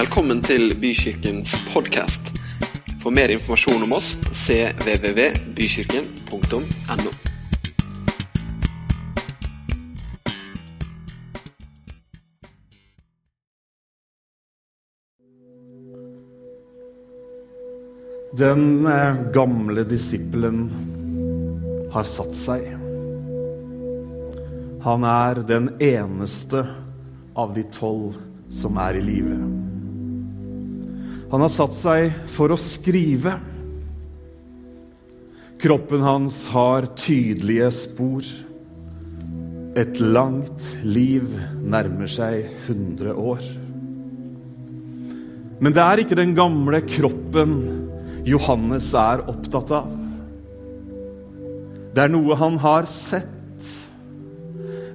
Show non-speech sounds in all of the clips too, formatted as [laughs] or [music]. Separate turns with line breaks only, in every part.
Velkommen til Bykirkens podkast. For mer informasjon om oss cvvvbykirken.no.
Den eh, gamle disippelen har satt seg. Han er den eneste av de tolv som er i live. Han har satt seg for å skrive. Kroppen hans har tydelige spor. Et langt liv nærmer seg 100 år. Men det er ikke den gamle kroppen Johannes er opptatt av. Det er noe han har sett.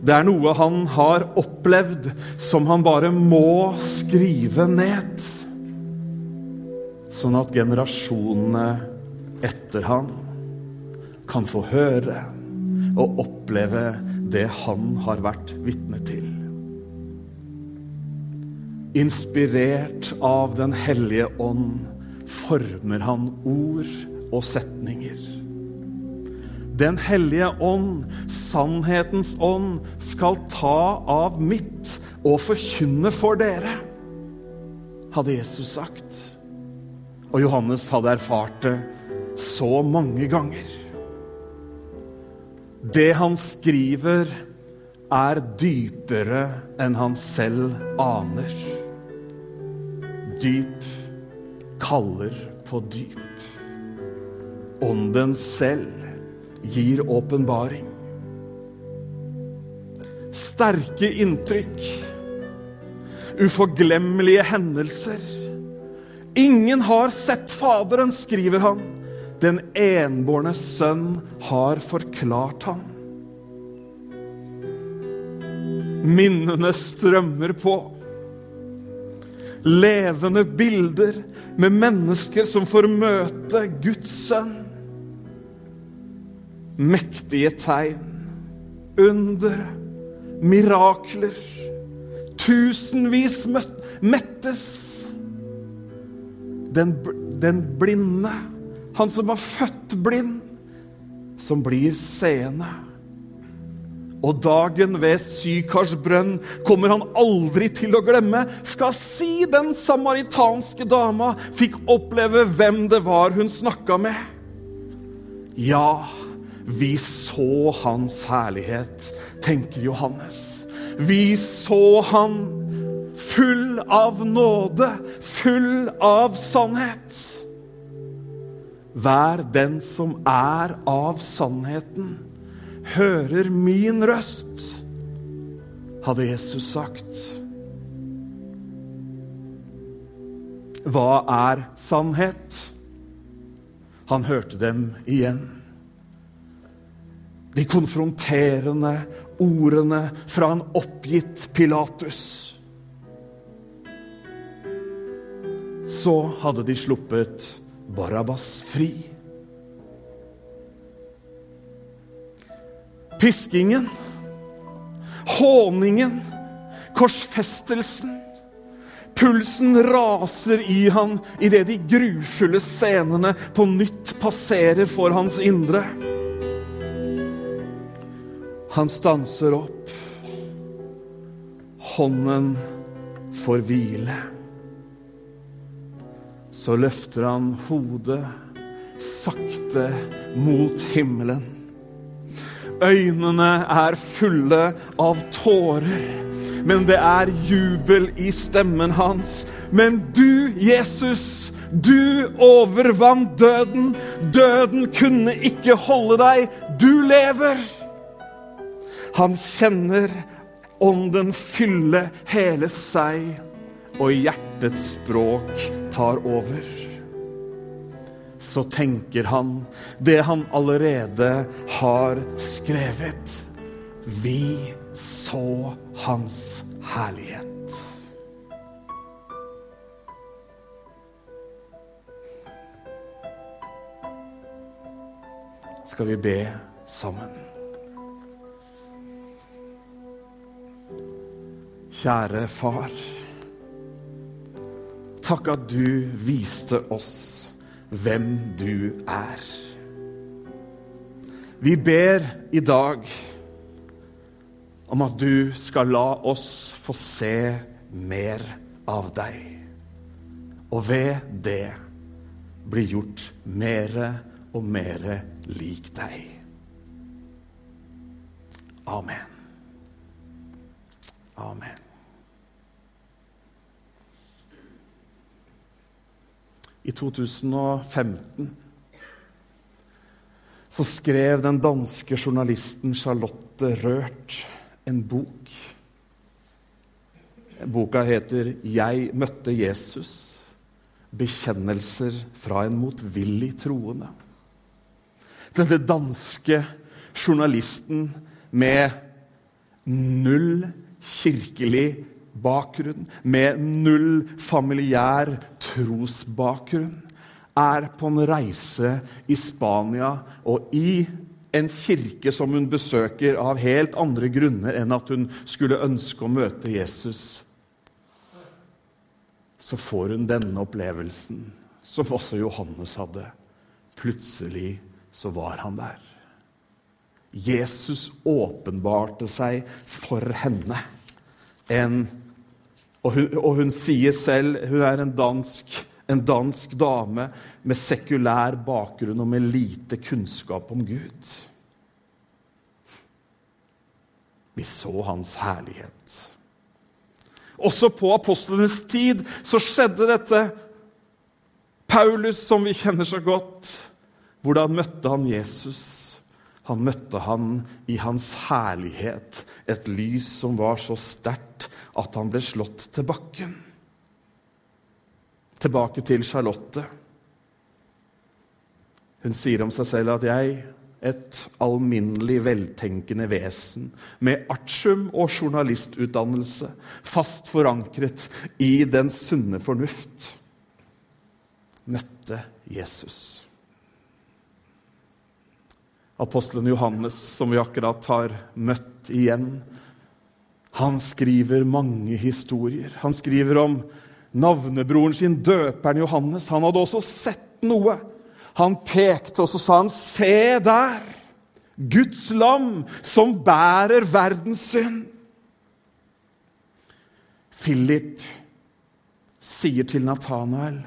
Det er noe han har opplevd, som han bare må skrive ned. Sånn at generasjonene etter han kan få høre og oppleve det han har vært vitne til. Inspirert av Den hellige ånd former han ord og setninger. Den hellige ånd, sannhetens ånd, skal ta av mitt og forkynne for dere, hadde Jesus sagt. Og Johannes hadde erfart det så mange ganger. Det han skriver, er dypere enn han selv aner. Dyp kaller på dyp. Ånden selv gir åpenbaring. Sterke inntrykk, uforglemmelige hendelser. Ingen har sett Faderen, skriver han. Den enbårne sønn har forklart ham. Minnene strømmer på. Levende bilder med mennesker som får møte Guds sønn. Mektige tegn, under, mirakler. Tusenvis mettes. Den, den blinde, han som var født blind, som blir seende. Og dagen ved Sykars brønn kommer han aldri til å glemme. Skal si den samaritanske dama fikk oppleve hvem det var hun snakka med. Ja, vi så hans herlighet, tenker Johannes. Vi så han full av nåde, full av sannhet. Vær den som er av sannheten hører min røst, hadde Jesus sagt. Hva er sannhet? Han hørte dem igjen. De konfronterende ordene fra en oppgitt Pilatus. Så hadde de sluppet Barabbas fri. Piskingen, håningen, korsfestelsen. Pulsen raser i han idet de grufulle scenene på nytt passerer for hans indre. Han stanser opp. Hånden får hvile. Så løfter han hodet sakte mot himmelen. Øynene er fulle av tårer, men det er jubel i stemmen hans. Men du, Jesus, du overvant døden. Døden kunne ikke holde deg. Du lever. Han kjenner ånden fylle hele seg, og hjertets språk tar over så tenker han det han allerede har skrevet. Vi så hans herlighet. Skal vi be sammen? Kjære far. Takk at du viste oss hvem du er. Vi ber i dag om at du skal la oss få se mer av deg. Og ved det bli gjort mere og mere lik deg. Amen. Amen. I 2015 så skrev den danske journalisten Charlotte Rørt en bok. Boka heter 'Jeg møtte Jesus'. Bekjennelser fra en motvillig troende. Denne danske journalisten med null kirkelig bakgrunn, med null familiær trosbakgrunn, er på en reise i Spania og i en kirke som hun besøker av helt andre grunner enn at hun skulle ønske å møte Jesus. Så får hun denne opplevelsen, som også Johannes hadde. Plutselig så var han der. Jesus åpenbarte seg for henne. En, og, hun, og hun sier selv Hun er en dansk, en dansk dame med sekulær bakgrunn og med lite kunnskap om Gud. Vi så hans herlighet. Også på apostlenes tid så skjedde dette. Paulus, som vi kjenner så godt, hvordan møtte han Jesus? Han møtte han i hans herlighet, et lys som var så sterkt at han ble slått til bakken. Tilbake til Charlotte. Hun sier om seg selv at jeg, et alminnelig veltenkende vesen med artium og journalistutdannelse, fast forankret i den sunne fornuft, møtte Jesus. Apostelen Johannes, som vi akkurat har møtt igjen, han skriver mange historier. Han skriver om navnebroren sin, døperen Johannes. Han hadde også sett noe. Han pekte, og så sa han, 'Se der! Guds lam som bærer verdens synd.' Philip sier til Nathanael,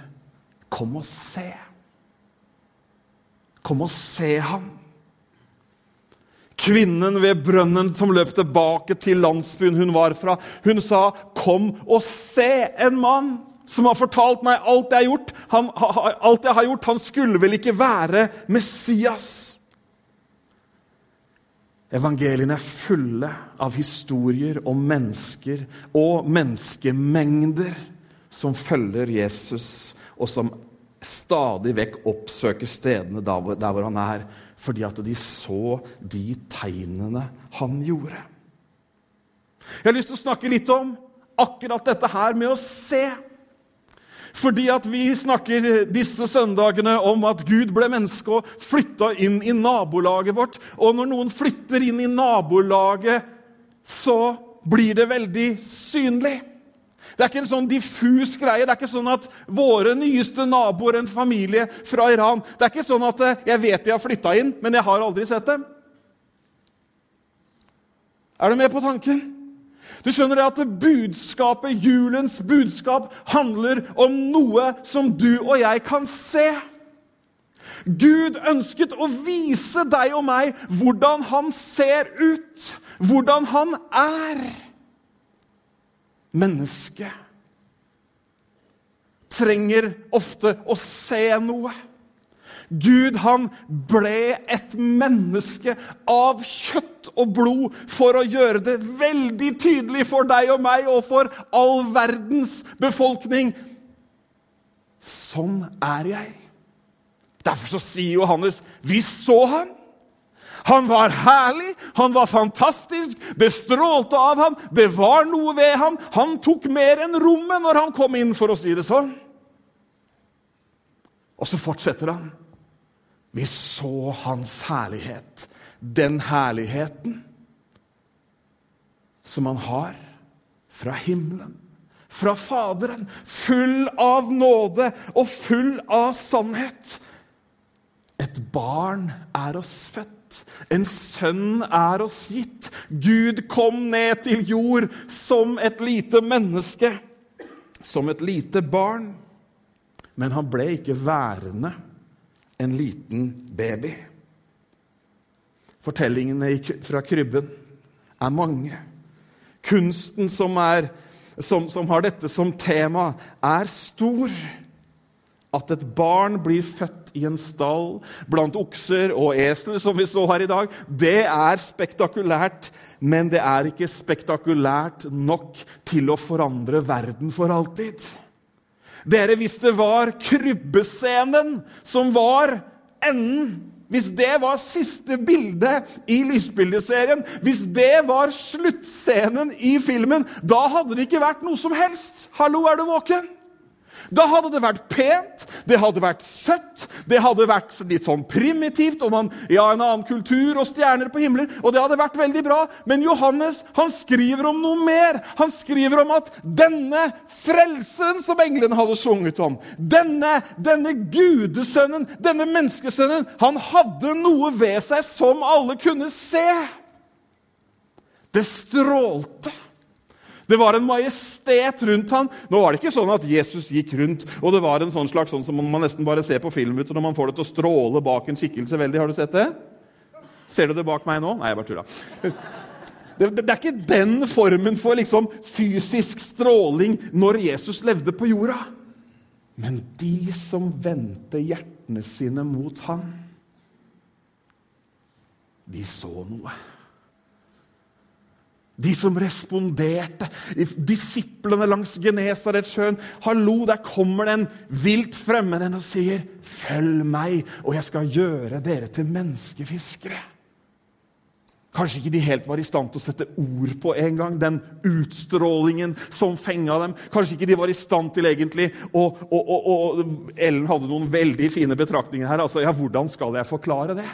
'Kom og se.' Kom og se ham. Kvinnen ved brønnen som løp tilbake til landsbyen hun var fra, hun sa, 'Kom og se en mann som har fortalt meg alt jeg har gjort.' Han, alt jeg har gjort. Han skulle vel ikke være Messias? Evangeliene er fulle av historier om mennesker og menneskemengder som følger Jesus, og som stadig vekk oppsøker stedene der hvor, han er fordi at de så de tegnene han gjorde. Jeg har lyst til å snakke litt om akkurat dette her med å se. Fordi at vi snakker disse søndagene om at Gud ble menneske og flytta inn i nabolaget vårt. Og når noen flytter inn i nabolaget, så blir det veldig synlig. Det er ikke en sånn diffus greie. Det er ikke sånn at våre nyeste naboer, en familie fra Iran Det er ikke sånn at eh, 'jeg vet de har flytta inn, men jeg har aldri sett dem'. Er du med på tanken? Du skjønner det at budskapet, julens budskap handler om noe som du og jeg kan se. Gud ønsket å vise deg og meg hvordan han ser ut, hvordan han er menneske trenger ofte å se noe. Gud, han ble et menneske av kjøtt og blod for å gjøre det veldig tydelig for deg og meg og for all verdens befolkning. Sånn er jeg. Derfor så sier Johannes, 'Vi så ham'. Han var herlig, han var fantastisk, det strålte av ham, det var noe ved ham. Han tok mer enn rommet når han kom inn, for å si det sånn. Og så fortsetter han. Vi så hans herlighet. Den herligheten som han har fra himmelen. fra Faderen, full av nåde og full av sannhet. Et barn er oss født, en sønn er oss gitt. Gud kom ned til jord som et lite menneske, som et lite barn. Men han ble ikke værende en liten baby. Fortellingene fra krybben er mange. Kunsten som, er, som, som har dette som tema, er stor. At et barn blir født i en stall blant okser og esler, som vi så her i dag, det er spektakulært, men det er ikke spektakulært nok til å forandre verden for alltid. Dere, hvis det var krybbescenen som var enden hvis det var siste bilde i lysbildeserien, hvis det var sluttscenen i filmen, da hadde det ikke vært noe som helst. Hallo, er du våken? Da hadde det vært pent, det hadde vært søtt, det hadde vært litt sånn primitivt, og man, ja, en annen kultur og stjerner på himmelen, og det hadde vært veldig bra. Men Johannes han skriver om noe mer. Han skriver om at denne frelseren som englene hadde sunget om, denne, denne gudesønnen, denne menneskesønnen, han hadde noe ved seg som alle kunne se. Det strålte. Det var en majestet rundt ham. Nå var det ikke sånn at Jesus gikk rundt, og det var en sånn slags sånn som man nesten bare ser på film når man får det til å stråle bak en skikkelse veldig. Har du sett det? Ser du det bak meg nå? Nei, jeg bare tulla. [laughs] Det, det, er ikke den formen for liksom, fysisk stråling når Jesus levde på jorda. Men de som vendte hjertene sine mot ham, de så noe. De som responderte, disiplene langs Genesaretsjøen. Hallo, der kommer det en vilt fremmed en og sier, 'Følg meg, og jeg skal gjøre dere til menneskefiskere'. Kanskje ikke de helt var i stand til å sette ord på en gang, den utstrålingen som fenga dem. Kanskje ikke de var i stand til egentlig og, og, og, og Ellen hadde noen veldig fine betraktninger her. altså, ja, Hvordan skal jeg forklare det?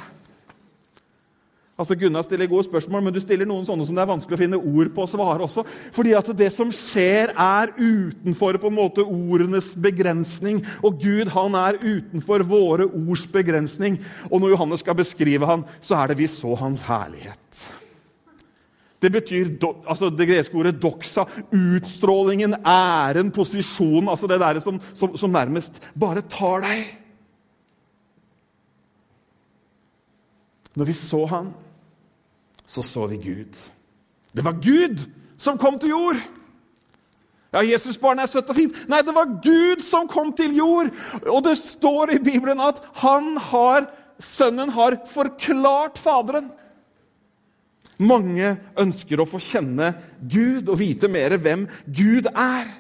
Altså Gunnar stiller gode spørsmål, men du stiller noen sånne som det er vanskelig å finne ord på å svare også. Fordi at det som skjer, er utenfor på en måte ordenes begrensning. Og Gud han er utenfor våre ords begrensning. Og når Johannes skal beskrive han, så er det vi så hans herlighet. Det betyr altså det greske ordet 'doxa'. Utstrålingen, æren, posisjonen. altså Det der som, som, som nærmest bare tar deg. Når vi så han, så så vi Gud. Det var Gud som kom til jord! Ja, Jesusbarnet er søtt og fint. Nei, det var Gud som kom til jord! Og det står i Bibelen at han har, sønnen har forklart Faderen. Mange ønsker å få kjenne Gud og vite mer hvem Gud er.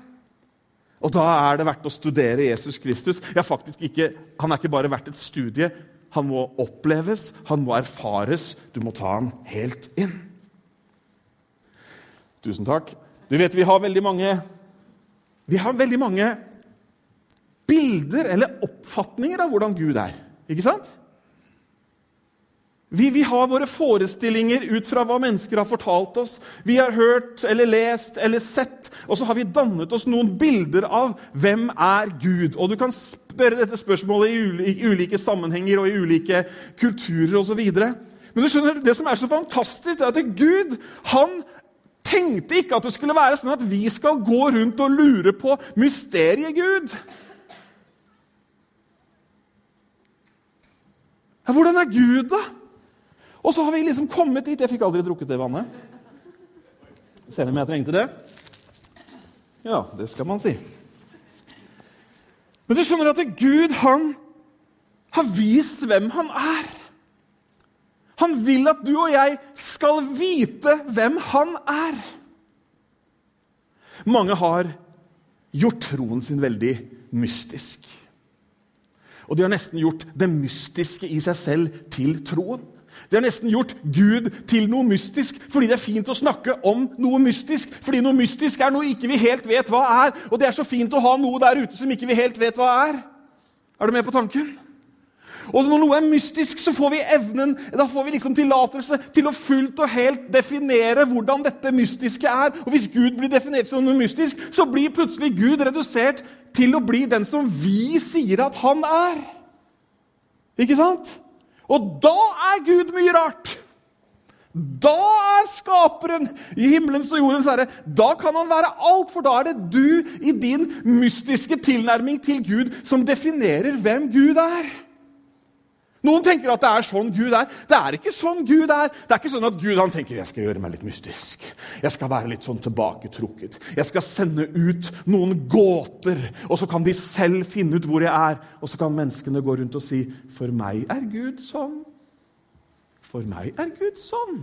Og da er det verdt å studere Jesus Kristus. Ja, faktisk ikke, Han er ikke bare verdt et studie, han må oppleves, han må erfares. Du må ta han helt inn. Tusen takk. Du vet, vi har veldig mange Vi har veldig mange bilder eller oppfatninger av hvordan Gud er. Ikke sant? Vi, vi, har våre forestillinger ut fra hva mennesker har fortalt oss. Vi har hørt eller lest eller sett, og så har vi dannet oss noen bilder av hvem er Gud. Og Du kan spørre dette spørsmålet i ulike sammenhenger og i ulike kulturer osv. Men du skjønner, det som er så fantastisk, er at Gud han tenkte ikke at det skulle være sånn at vi skal gå rundt og lure på mysteriet Gud. Ja, hvordan er Gud, da? Og så har vi liksom kommet dit Jeg fikk aldri drukket det vannet. Selv om jeg trengte det. Ja, det skal man si. Men du skjønner at Gud han har vist hvem han er. Han vil at du og jeg skal vite hvem han er. Mange har gjort troen sin veldig mystisk. Og de har nesten gjort det mystiske i seg selv til troen. De har nesten gjort Gud til noe mystisk fordi det er fint å snakke om noe mystisk. Fordi noe mystisk er noe ikke vi helt vet hva er. Og det er så fint å ha noe der ute som ikke vi helt vet hva er. Er du med på tanken? Og når noe er mystisk, så får vi evnen, da får vi liksom tillatelse til å fullt og helt definere hvordan dette mystiske er. Og hvis Gud blir definert som noe mystisk, så blir plutselig Gud redusert til å bli den som vi sier at han er. Ikke sant? Og da er Gud mye rart. Da er skaperen i himmelens og jordens herre. Da kan han være alt, for da er det du i din mystiske tilnærming til Gud som definerer hvem Gud er. Noen tenker at det er sånn Gud er. Det er ikke sånn Gud er. Det er ikke sånn at Gud han tenker jeg skal gjøre meg litt mystisk. Jeg skal være litt sånn tilbaketrukket. Jeg skal sende ut noen gåter, og så kan de selv finne ut hvor jeg er. Og så kan menneskene gå rundt og si For meg er Gud sånn. For meg er Gud sånn.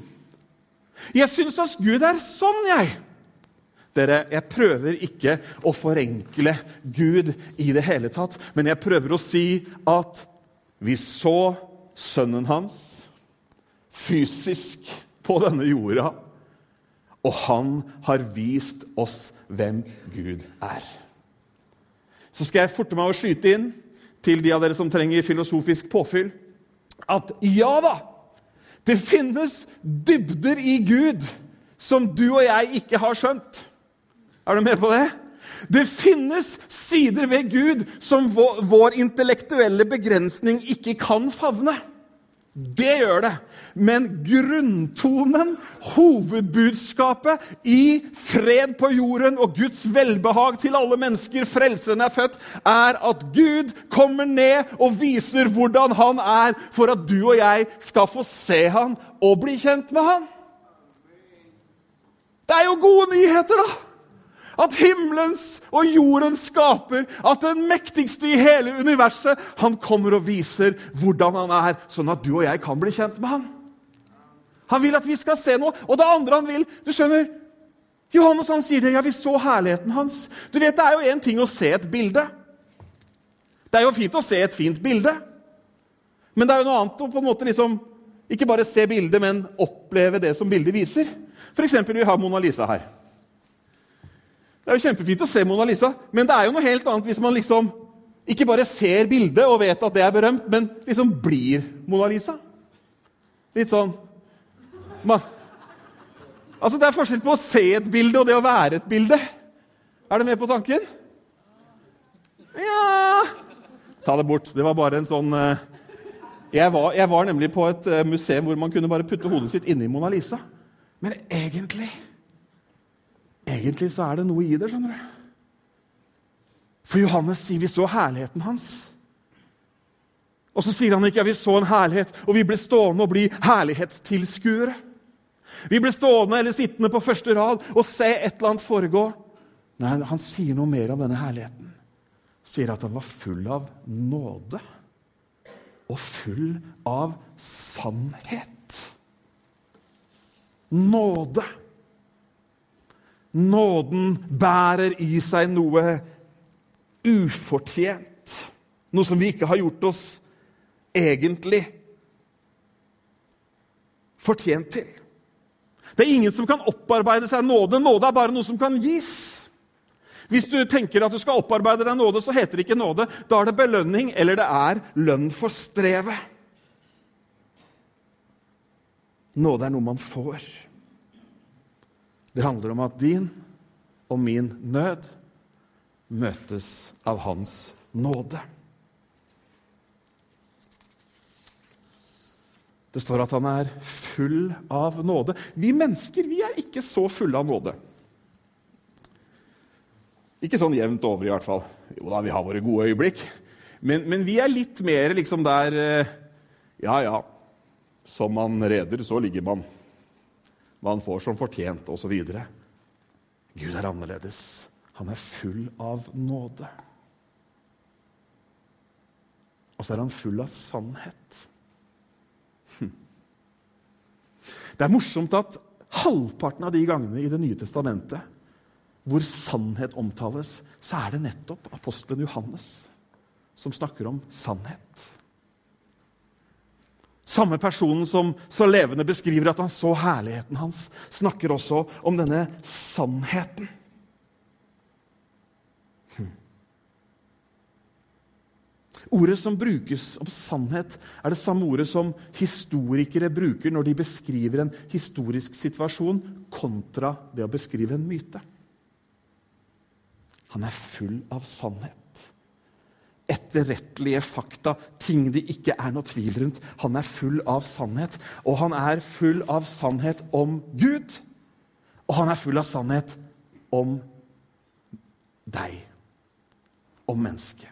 Jeg syns at Gud er sånn, jeg. Dere, Jeg prøver ikke å forenkle Gud i det hele tatt, men jeg prøver å si at vi så sønnen hans fysisk på denne jorda, og han har vist oss hvem Gud er. Så skal jeg forte meg å skyte inn til de av dere som trenger filosofisk påfyll, at ja da, det finnes dybder i Gud som du og jeg ikke har skjønt. Er du med på det? Det finnes sider ved Gud som vår, intellektuelle begrensning ikke kan favne. Det gjør det. Men grunntonen, hovedbudskapet i fred på jorden og Guds velbehag til alle mennesker, frelseren er født, er at Gud kommer ned og viser hvordan han er, for at du og jeg skal få se han og bli kjent med han. Det er jo gode nyheter, da! At himmelens og jordens skaper, at den mektigste i hele universet, han kommer og viser hvordan han er, sånn at du og jeg kan bli kjent med han. Han vil at vi skal se noe. Og det andre han vil du skjønner, Johannes han sier det, ja, vi så herligheten hans. Du vet, Det er jo én ting å se et bilde. Det er jo fint å se et fint bilde. Men det er jo noe annet å på en måte liksom, ikke bare se bildet, men oppleve det som bildet viser. F.eks. vi har Mona Lisa her. Det er jo kjempefint å se Mona Lisa, men det er jo noe helt annet hvis man liksom ikke bare ser bildet og vet at det er berømt, men liksom blir Mona Lisa. Litt sånn man, Altså, Det er forskjell på å se et bilde og det å være et bilde. Er du med på tanken? Ja Ta det bort. Det var bare en sånn uh, jeg, var, jeg var, nemlig på et uh, museum hvor man kunne bare putte hodet sitt inni Mona Lisa. Men egentlig Egentlig så er det noe i det, skjønner du. For Johannes sier vi så herligheten hans. Og så sier han ikke at vi så en herlighet, og vi ble stående og bli herlighetstilskuere. Vi ble stående eller sittende på første rad og se et eller annet foregå. Nei, han sier noe mer om denne herligheten. Sier at han var full av nåde og full av sannhet. Nåde. Nåden bærer i seg noe ufortjent. Noe som vi ikke har gjort oss egentlig fortjent til. Det er ingen som kan opparbeide seg nåde. Nåde er bare noe som kan gis. Hvis du tenker at du skal opparbeide deg nåde, så heter det ikke nåde. Da er det belønning, eller det er lønn for strevet. Nåde er noe man får. Det handler om at din og min nød møtes av Hans nåde. Det står at han er full av nåde. Vi mennesker vi er ikke så fulle av nåde. Ikke sånn jevnt over, i hvert fall. Jo da, vi har våre gode øyeblikk. Men, men vi er litt mer liksom der eh, Ja, ja. Som man reder, så ligger man hva han får som fortjent, osv. Gud er annerledes. Han er full av nåde. Og så er han full av sannhet. Hm. Det er morsomt at halvparten av de gangene i Det nye testamentet hvor sannhet omtales, så er det nettopp apostelen Johannes som snakker om sannhet. Samme personen som så levende beskriver at han så herligheten hans, snakker også om denne sannheten. Hm. Ordet som brukes om sannhet, er det samme ordet som historikere bruker når de beskriver en historisk situasjon, kontra det å beskrive en myte. Han er full av sannhet. Etterrettelige fakta, ting det ikke er noe tvil rundt. Han er full av sannhet, og han er full av sannhet om Gud. Og han er full av sannhet om deg, om mennesket.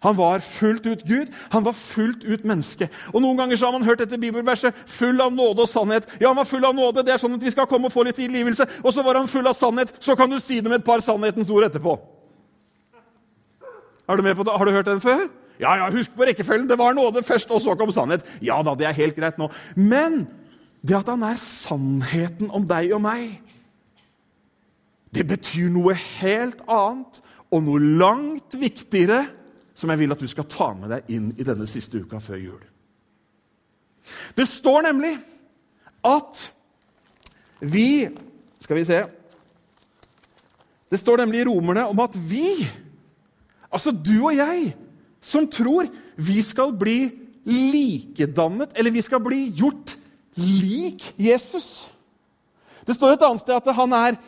Han var fullt ut Gud, han var fullt ut menneske. Og Noen ganger så har man hørt dette bibelverset 'full av nåde og sannhet'. Ja, han var full av nåde, det er sånn at vi skal komme og få litt tilgivelse. Og så var han full av sannhet, så kan du si det med et par sannhetens ord etterpå. Er du med på det? Har du hørt den før? Ja, ja, husk på rekkefølgen. Det var nåde først, og så kom sannhet. Ja da, det er helt greit nå. Men det at han er sannheten om deg og meg, det betyr noe helt annet og noe langt viktigere som jeg vil at du skal ta med deg inn i denne siste uka før jul. Det står nemlig at vi Skal vi se Det står nemlig i Romerne om at vi, altså du og jeg, som tror vi skal bli likedannet, eller vi skal bli gjort lik Jesus. Det står et annet sted at han er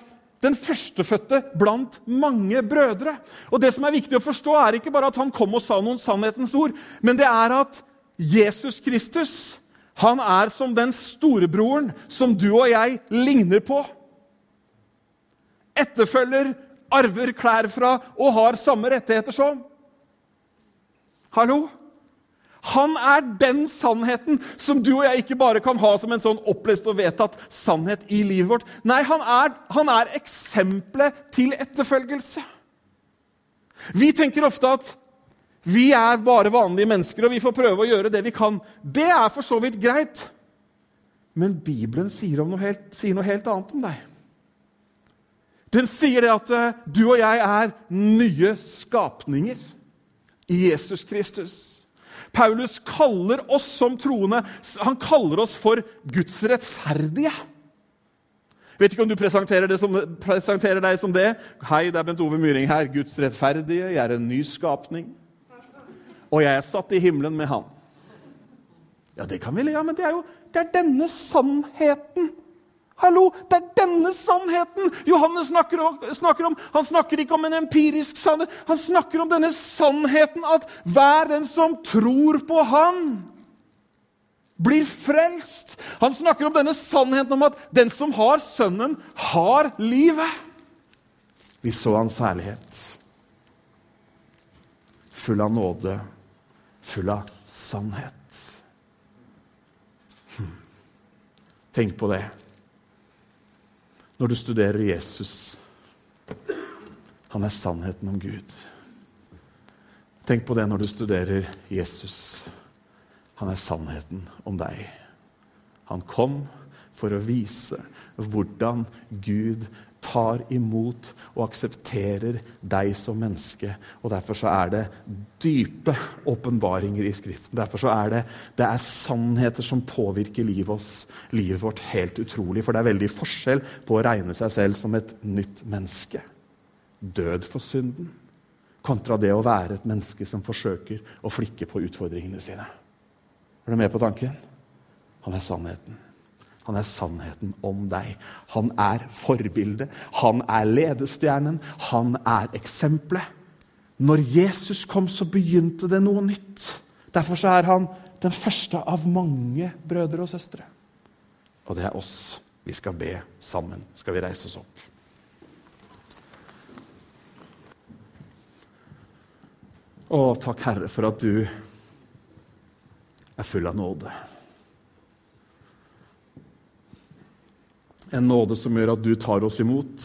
den førstefødte blant mange brødre. Og Det som er viktig å forstå, er ikke bare at han kom og sa noen sannhetens ord, men det er at Jesus Kristus han er som den storebroren som du og jeg ligner på. Etterfølger, arver klær fra og har samme rettigheter som. Hallo? Han er den sannheten som du og jeg ikke bare kan ha som en sånn opplest og vedtatt sannhet i livet vårt. Nei, han er, han er eksempelet til etterfølgelse. Vi tenker ofte at vi er bare vanlige mennesker, og vi får prøve å gjøre det vi kan. Det er for så vidt greit. Men Bibelen sier noe, helt, sier noe helt annet om deg. Den sier det at eh, du og jeg er nye skapninger i Jesus Kristus. Paulus kaller oss som troende han kaller oss for Guds rettferdige. Vet ikke om du presenterer, som, presenterer, deg som det. Hei, det er Bent Ove Myhring her. Guds rettferdige. Jeg er en ny skapning. Og jeg er satt i himmelen med Han. Ja, det kan vi le av, men det er jo det er denne sannheten Hallo, Det er denne sannheten Johannes snakker om, snakker om. Han snakker ikke om en empirisk sannhet. Han snakker om denne sannheten at hver den som tror på Han, blir frelst. Han snakker om denne sannheten om at den som har Sønnen, har livet. Vi så hans herlighet. Full av nåde, full av sannhet. Hm. Tenk på det når du studerer Jesus. Han er sannheten om Gud. Tenk på det når du studerer Jesus. Han er sannheten om deg. Han kom for å vise hvordan Gud tar imot og aksepterer deg som menneske. Og Derfor så er det dype åpenbaringer i Skriften. Derfor så er det, det er sannheter som påvirker livet, oss, livet vårt helt utrolig. For det er veldig forskjell på å regne seg selv som et nytt menneske, død for synden, kontra det å være et menneske som forsøker å flikke på utfordringene sine. Er du med på tanken? Han er sannheten. Han er sannheten om deg. Han er forbildet. Han er ledestjernen. Han er eksempelet. Når Jesus kom, så begynte det noe nytt. Derfor er han den første av mange brødre og søstre. Og det er oss. Vi skal be sammen. Skal vi reise oss opp? Å, takk, Herre, for at du er full av nåde. En nåde som gjør at du tar oss imot,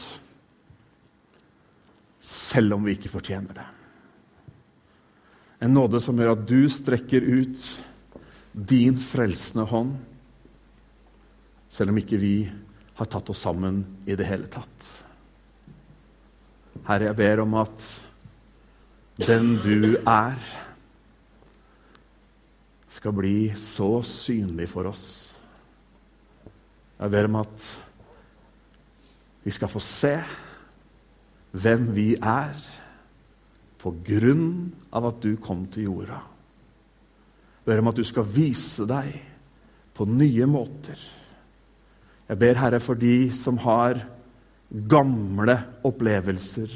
selv om vi ikke fortjener det. En nåde som gjør at du strekker ut din frelsende hånd, selv om ikke vi har tatt oss sammen i det hele tatt. Herre, jeg ber om at den du er, skal bli så synlig for oss. Jeg ber om at vi skal få se hvem vi er på grunn av at du kom til jorda. Jeg ber om at du skal vise deg på nye måter. Jeg ber, Herre, for de som har gamle opplevelser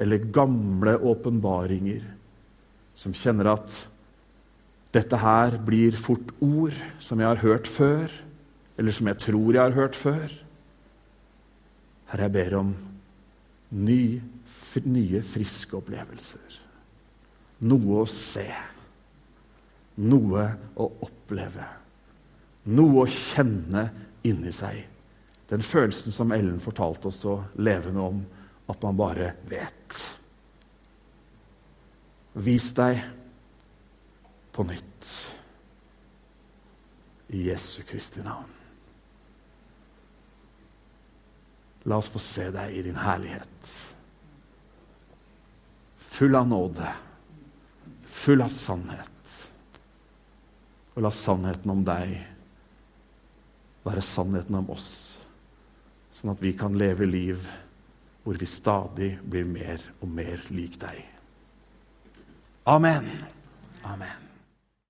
eller gamle åpenbaringer, som kjenner at dette her blir fort ord som jeg har hørt før, eller som jeg tror jeg har hørt før. Herre, jeg ber om ny, nye, friske opplevelser. Noe å se. Noe å oppleve. Noe å kjenne inni seg. Den følelsen som Ellen fortalte oss så levende om, at man bare vet. Vis deg på nytt. I Jesu Kristi navn. La oss få se deg i din herlighet. Full av nåde, full av sannhet. Og la sannheten om deg være sannheten om oss, sånn at vi kan leve liv hvor vi stadig blir mer og mer lik deg. Amen. Amen.